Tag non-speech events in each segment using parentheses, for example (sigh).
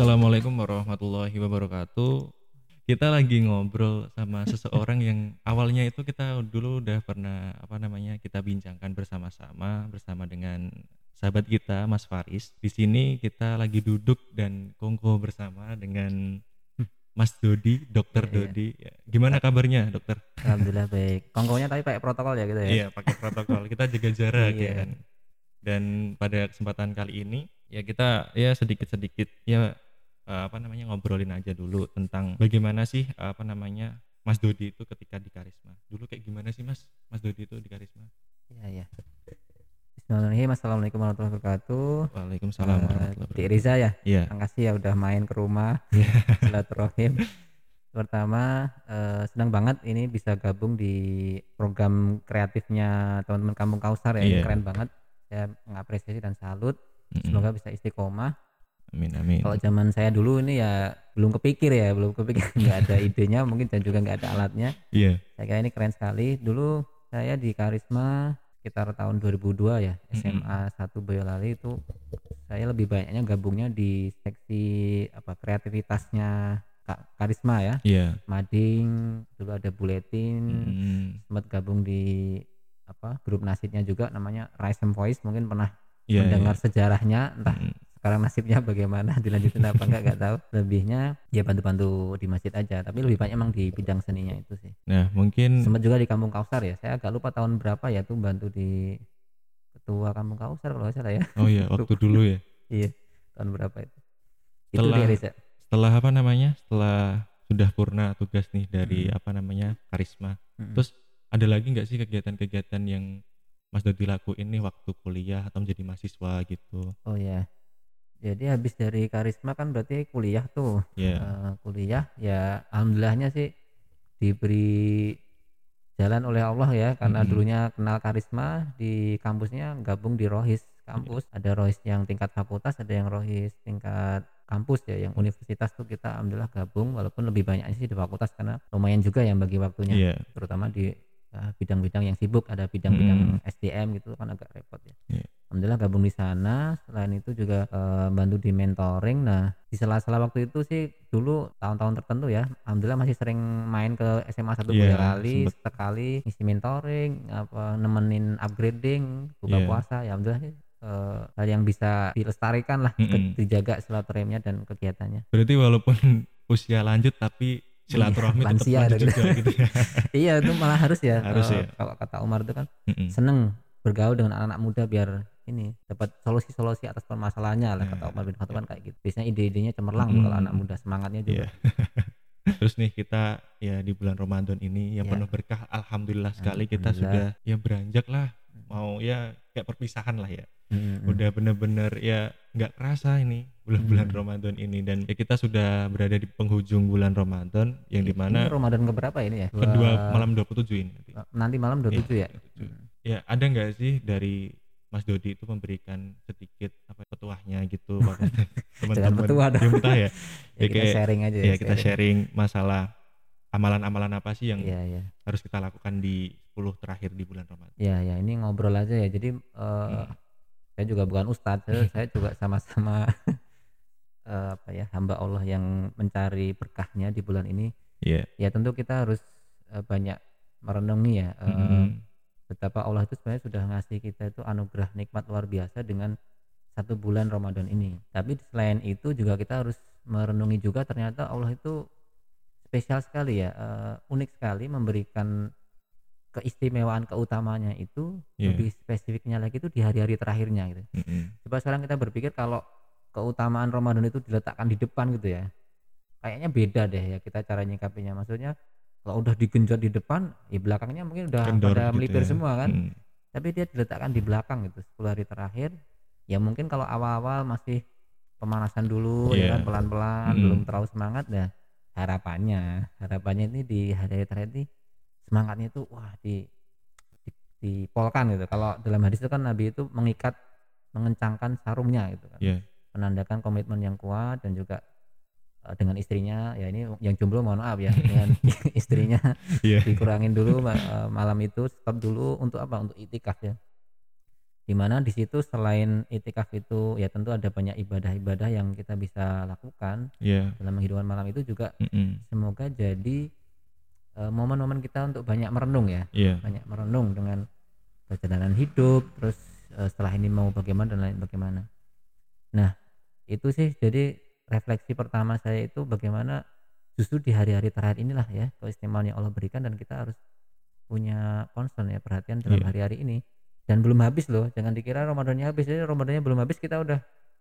Assalamualaikum warahmatullahi wabarakatuh. Kita lagi ngobrol sama (laughs) seseorang yang awalnya itu kita dulu udah pernah apa namanya kita bincangkan bersama-sama bersama dengan sahabat kita Mas Faris. Di sini kita lagi duduk dan kongko bersama dengan (laughs) Mas Dodi, Dokter Iya, iya. Dodi. Ya, Gimana kabarnya, Dokter? Alhamdulillah baik. Kongkonya tapi pakai protokol ya gitu ya. Iya, pakai protokol. Kita jaga jarak ya Iya. kan. Dan pada kesempatan kali ini ya kita ya sedikit-sedikit ya eh, apa namanya ngobrolin aja dulu tentang bagaimana sih apa namanya Mas Dodi itu ketika di Karisma. Dulu kayak gimana sih Mas? Mas Dodi itu di Karisma? Iya, iya. Bismillahirrahmanirrahim. Assalamualaikum warahmatullahi wabarakatuh. Waalaikumsalam Eh, warahmatullahi wabarakatuh. Riza ya. Iya. Makasih ya udah main ke rumah. (laughs) Iya. Silaturahim. Pertama eh, senang banget ini bisa gabung di program kreatifnya teman-teman Kampung Kausar ya. Ini Iya. keren banget. Saya mengapresiasi dan salut. Mm-mm. Semoga bisa istiqomah. Amin amin. Kalau zaman saya dulu ini ya belum kepikir ya, belum kepikir (laughs) nggak ada idenya mungkin dan juga nggak ada alatnya. Iya. Saya kira ini keren sekali. Dulu saya di Karisma sekitar tahun 2002 ya, SMA 1 Boyolali itu saya lebih banyaknya gabungnya di seksi apa kreativitasnya Ka- Karisma ya. Iya. Mading, dulu ada buletin, Mm, sempat gabung di apa grup nasidnya juga namanya Rise and Voice mungkin pernah Iya. mendengar iya. sejarahnya entah Mm, sekarang nasibnya bagaimana dilanjutin apa enggak enggak tahu lebihnya ya bantu-bantu di masjid aja tapi lebih banyak emang di bidang seninya itu sih Nah, mungkin sempat juga di Kampung Kausar ya saya agak lupa tahun berapa ya tuh bantu di ketua Kampung Kausar kalau salah ya oh iya waktu (laughs) dulu ya. iya tahun berapa itu itu Setelah- dia Riza Setelah apa namanya? Setelah sudah purna tugas nih dari Mm. apa namanya? Karisma. Mm-mm. Terus ada lagi nggak sih kegiatan-kegiatan yang Mas Dodi lakuin nih waktu kuliah atau menjadi mahasiswa gitu? oh ya jadi habis dari Karisma kan berarti kuliah tuh Ya. Eh, kuliah ya alhamdulillahnya sih diberi jalan oleh Allah ya karena Mm-mm. dulunya kenal karisma di kampusnya gabung di rohis kampus ada rohis yang tingkat fakultas ada yang rohis tingkat kampus ya yang universitas tuh kita alhamdulillah gabung walaupun lebih banyak sih di fakultas karena lumayan juga yang bagi waktunya Iya. terutama di uh, bidang-bidang yang sibuk ada bidang-bidang SDM gitu kan agak repot ya. Iya. Alhamdulillah gabung di sana. Selain itu juga eh, bantu di mentoring. Nah di sela-sela waktu itu sih dulu tahun-tahun tertentu ya. Alhamdulillah masih sering main ke SMA 1 Iya, Boyolali sempet. sekali ngisi mentoring, apa nemenin upgrading, buka Iya. puasa. Ya alhamdulillah sih eh, hal yang bisa dilestarikan lah, Mm-mm. (laughs) dijaga silaturahimnya dan kegiatannya. Berarti walaupun (laughs) usia lanjut tapi silaturahmi tetap lansia lanjut gitu. juga gitu ya. (laughs) iya itu malah harus ya. Harus eh, ya. Kalau kata Umar itu kan Mm-mm. seneng bergaul dengan anak-anak muda biar ini dapat solusi-solusi atas permasalahannya lah kata Nah, Umar bin Khattab kan kayak gitu. Biasanya ide-idenya cemerlang tuh kalau Mm. anak muda semangatnya juga. Iya. (laughs) Terus nih kita ya di bulan Ramadan ini yang Iya. penuh berkah alhamdulillah sekali kita sudah ya beranjak lah mau ya kayak perpisahan lah ya. Mm, mm. udah bener-bener ya nggak kerasa ini bulan-bulan Hmm. Ramadan ini dan ya kita sudah berada di penghujung bulan Ramadan yang Ini di mana Ramadan keberapa ini ya? kedua Dua- malam 27 ini nanti. nanti malam 27 ya. 27. Mm. ya ada nggak sih dari Mas Dodi itu memberikan sedikit apa petuahnya gitu (laughs) teman-teman petuah dong. ya (laughs) Ya, Ya, kita kayak- sharing aja ya kita sharing masalah amalan-amalan apa sih yang Iya, iya. harus kita lakukan di 10 terakhir di bulan Ramadan Ya, ya, ini ngobrol aja ya. Jadi eh, Hmm. saya juga bukan ustadz, saya, juga (laughs) sama-sama eh, apa ya, hamba Allah yang mencari berkahnya di bulan ini. Iya Ya tentu kita harus eh, banyak merenungi ya eh, Mm-mm. Betapa Allah itu sebenarnya sudah ngasih kita itu anugerah nikmat luar biasa dengan satu bulan Ramadan ini. Tapi selain itu juga kita harus merenungi juga ternyata Allah itu spesial sekali ya, eh, unik sekali memberikan keistimewaan keutamanya itu Iya. lebih spesifiknya lagi itu di hari-hari terakhirnya gitu. Mm-mm. Coba sekarang kita berpikir kalau keutamaan Ramadan itu diletakkan di depan gitu ya. Kayaknya beda deh ya kita cara nyikapinya. Maksudnya kalau udah digenjot di depan, ya belakangnya mungkin udah Kendor pada gitu melipir ya. semua kan. Mm. Tapi dia diletakkan di belakang gitu 10 hari terakhir. Ya mungkin kalau awal-awal masih pemanasan dulu Iya. ya kan pelan-pelan Mm. belum terlalu semangat ya harapannya harapannya ini di hari-hari terakhir ini semangatnya itu wah di, di dipolkan gitu kalau dalam hadis itu kan Nabi itu mengikat mengencangkan sarungnya gitu kan Iya. menandakan komitmen yang kuat dan juga dengan istrinya ya ini yang jomblo mohon maaf ya dengan (laughs) istrinya Iya. dikurangin dulu eh, malam itu stop dulu untuk apa untuk itikaf ya di mana di situ selain itikaf itu ya tentu ada banyak ibadah-ibadah yang kita bisa lakukan Iya. dalam kehidupan malam itu juga Mm-mm. semoga jadi eh, momen-momen kita untuk banyak merenung ya Iya. banyak merenung dengan perjalanan hidup terus eh, setelah ini mau bagaimana dan lain bagaimana nah itu sih jadi refleksi pertama saya itu bagaimana justru di hari-hari terakhir inilah ya keistimewaan yang Allah berikan dan kita harus punya concern ya perhatian dalam Iya. hari-hari ini dan belum habis loh jangan dikira Ramadannya habis jadi Ramadannya belum habis kita udah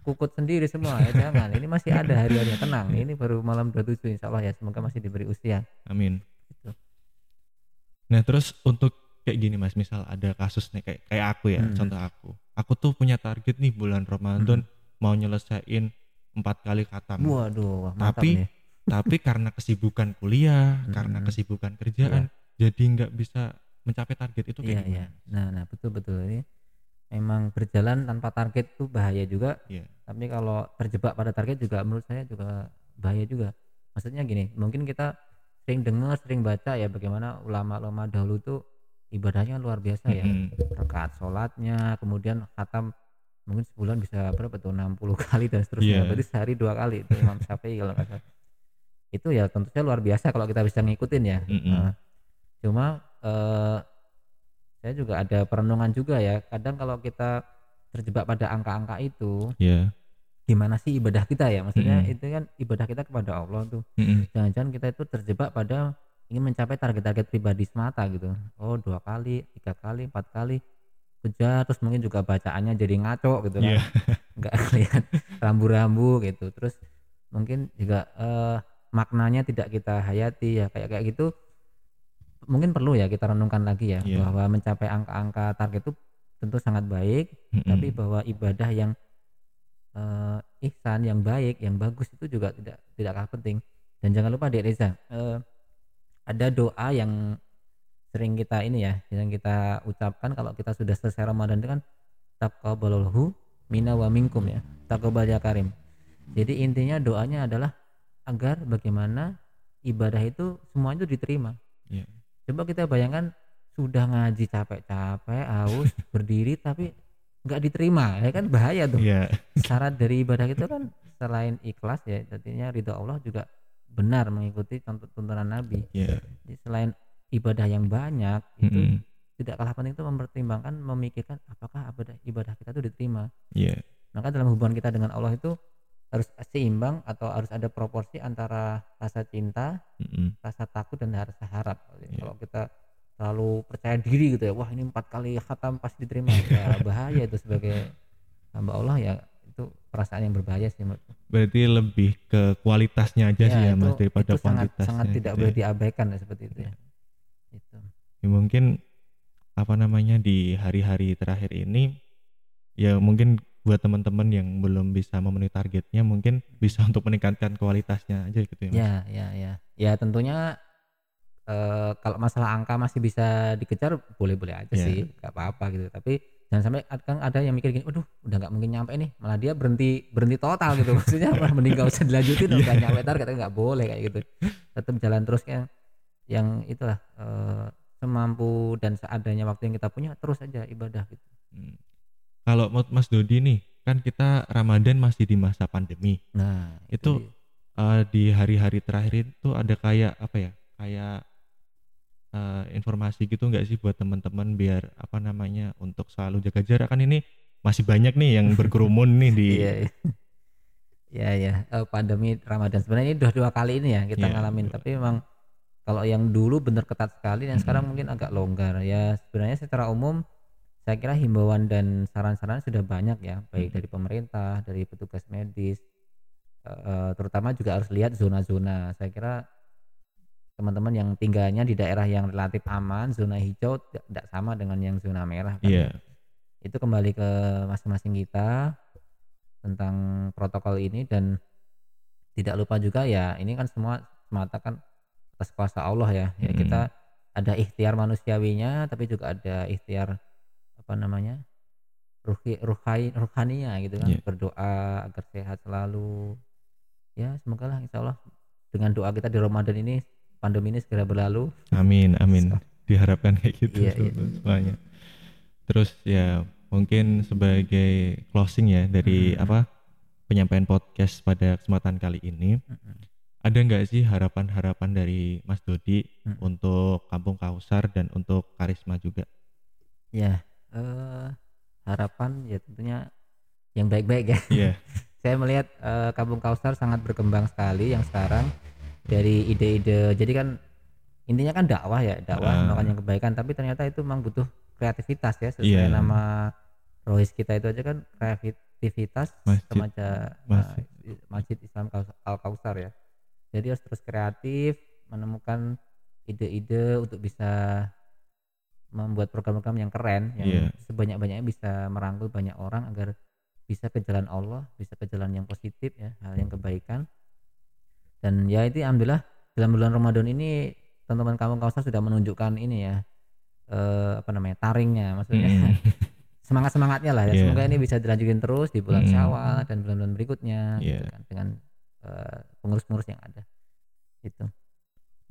kukut sendiri semua ya jangan ini masih ada hari-harinya tenang ini baru malam 27 insya Allah ya semoga masih diberi usia Amin. Gitu. Nah terus untuk kayak gini mas, misal ada kasus nih kayak kayak aku ya, Hmm. contoh aku, aku tuh punya target nih bulan Ramadan mau nyelesain empat kali khatam. waduh mantap Tapi nih (laughs) Tapi karena kesibukan kuliah, karena Hmm. kesibukan kerjaan, jadi nggak bisa mencapai target itu Iya kayak iya. gimana? Nah nah betul betul ini memang berjalan tanpa target tuh bahaya juga. Iya. Tapi kalau terjebak pada target juga menurut saya juga bahaya juga. Maksudnya gini, mungkin kita sering dengar, sering baca ya bagaimana ulama-ulama dahulu tuh ibadahnya luar biasa ya. Mm-mm. Rakaat sholatnya, kemudian khatam mungkin sebulan bisa berapa tuh 60 (laughs) kali dan seterusnya. Iya. Berarti sehari dua kali itu Imam (laughs) Syafi'i kalau nggak salah. Itu ya tentu saja luar biasa kalau kita bisa ngikutin ya. Mm-mm. Nah, cuma eh, saya juga ada perenungan juga ya kadang kalau kita terjebak pada angka-angka itu Iya. gimana sih ibadah kita ya maksudnya Mm-mm. itu kan ibadah kita kepada Allah tuh jangan-jangan kita itu terjebak pada ingin mencapai target-target pribadi semata gitu oh dua kali tiga kali empat kali kejar terus mungkin juga bacaannya jadi ngaco gitu kan Iya. (laughs) nggak lihat rambu-rambu gitu terus mungkin juga eh, maknanya tidak kita hayati ya kayak kayak gitu mungkin perlu ya kita renungkan lagi ya Iya. bahwa mencapai angka-angka target itu tentu sangat baik Mm-mm. tapi bahwa ibadah yang eh, ihsan yang baik yang bagus itu juga tidak tidak kalah penting dan jangan lupa Dek Reza eh, ada doa yang sering kita ini ya yang kita ucapkan kalau kita sudah selesai Ramadan itu kan taqabbalallahu minna wa minkum ya taqabbal ya karim jadi intinya doanya adalah agar bagaimana ibadah itu semua itu diterima Iya. coba kita bayangkan sudah ngaji capek-capek haus (laughs) berdiri tapi nggak diterima ya kan bahaya tuh Iya. syarat dari ibadah itu kan selain ikhlas ya artinya ridho Allah juga benar mengikuti tuntunan Nabi Iya. Jadi selain ibadah yang banyak itu Mm-mm. tidak kalah penting itu mempertimbangkan memikirkan apakah ibadah ibadah kita itu diterima Iya. maka dalam hubungan kita dengan Allah itu harus seimbang atau harus ada proporsi antara rasa cinta Mm-mm. rasa takut dan rasa harap Iya. kalau kita terlalu percaya diri gitu ya wah ini empat kali khatam pasti diterima (laughs) ya bahaya itu sebagai hamba Allah ya itu perasaan yang berbahaya sih menurutku. Berarti lebih ke kualitasnya aja sih ya mas daripada itu sangat kuantitasnya. sangat tidak gitu boleh ya. diabaikan ya, seperti itu ya itu Ya, mungkin apa namanya di hari-hari terakhir ini ya mungkin buat teman-teman yang belum bisa memenuhi targetnya mungkin bisa (laughs) untuk meningkatkan kualitasnya aja gitu ya mas. ya ya ya. Ya tentunya eh, kalau masalah angka masih bisa dikejar boleh-boleh aja Ya. sih nggak apa-apa gitu. Tapi jangan sampai kan ada yang mikir gini waduh udah nggak mungkin nyampe nih malah dia berhenti berhenti total gitu. (laughs) Maksudnya malah mending gak usah dilanjutin (laughs) udah nyampe target nggak boleh kayak gitu. Tetap jalan terus yang yang itulah eh, semampu dan seadanya waktu yang kita punya terus aja ibadah gitu Hmm. Kalau Mas Dodi nih kan kita Ramadan masih di masa pandemi. nah Itu- dia. Eh, di hari-hari terakhir itu ada kayak apa ya kayak eh, informasi gitu nggak sih buat teman-teman biar apa namanya untuk selalu jaga jarak kan ini masih banyak nih yang berkerumun nih di (laughs) Iya, iya. Iya, ya. Eh, pandemi Ramadan sebenarnya ini udah dua kali ini ya kita Iya, ngalamin. dua. Tapi memang kalau yang dulu bener ketat sekali dan Mm-mm. sekarang mungkin agak longgar. Ya sebenarnya secara umum saya kira himbauan dan saran-saran sudah banyak ya, baik Mm-mm. dari pemerintah, dari petugas medis, eh, eh, terutama juga harus lihat zona-zona. Saya kira teman-teman yang tinggalnya di daerah yang relatif aman, zona hijau tidak sama dengan yang zona merah. kan. Iya. Itu kembali ke masing-masing kita tentang protokol ini dan tidak lupa juga ya ini kan semua semata kan atas kuasa Allah ya. Ya Mm. kita ada ikhtiar manusiawinya tapi juga ada ikhtiar apa namanya? ruhi ruhai ruhania gitu kan Iya. berdoa agar sehat selalu ya semoga lah insya Allah dengan doa kita di Ramadan ini pandemi ini segera berlalu Amin, amin. Diharapkan kayak gitu Iya, iya. semuanya. Terus ya mungkin sebagai closing ya dari Mm-mm. apa penyampaian podcast pada kesempatan kali ini Mm-mm. Ada nggak sih harapan-harapan dari Mas Dodi Mm. untuk Kampung Kausar dan untuk Karisma juga ya eh, harapan ya tentunya yang baik-baik ya Iya (laughs) saya melihat eh, Kampung Kausar sangat berkembang sekali yang sekarang dari ide-ide jadi kan intinya kan dakwah ya dakwah Ah. melakukan yang kebaikan tapi ternyata itu memang butuh kreativitas ya sesuai Iya. nama rohis kita itu aja kan kreativitas Masjid. remaja Masjid. eh, Masjid Islam Al Kausar ya jadi harus terus kreatif menemukan ide-ide untuk bisa membuat program-program yang keren yang Iya. sebanyak-banyaknya bisa merangkul banyak orang agar bisa ke jalan Allah, bisa ke jalan yang positif ya, hal yang kebaikan. Dan ya itu alhamdulillah dalam bulan Ramadan ini teman-teman kampung Kausar sudah menunjukkan ini ya eh, apa namanya taringnya maksudnya (laughs) Mm. semangat semangatnya lah ya Iya. semoga ini bisa dilanjutin terus di bulan Mm. Syawal dan bulan-bulan berikutnya gitu Iya. kan, dengan pengurus-pengurus yang ada itu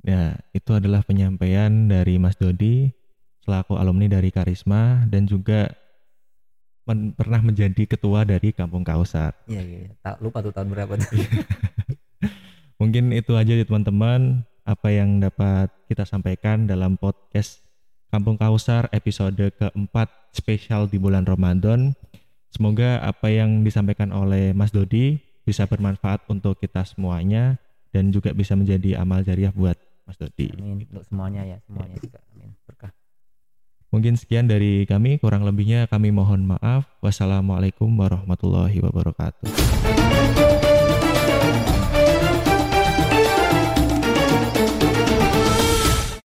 Ya, itu adalah penyampaian dari Mas Dodi selaku alumni dari Karisma dan juga men- pernah menjadi ketua dari Kampung Kausar. iya iya iya. tak lupa tuh tahun berapa tuh (laughs) Mungkin itu aja ya teman-teman apa yang dapat kita sampaikan dalam podcast Kampung Kausar episode keempat spesial di bulan Ramadan. Semoga apa yang disampaikan oleh Mas Dodi bisa bermanfaat untuk kita semuanya dan juga bisa menjadi amal jariah buat Mas Dodi. amin untuk semuanya ya semuanya juga amin berkah Mungkin sekian dari kami, kurang lebihnya kami mohon maaf. Wassalamualaikum warahmatullahi wabarakatuh.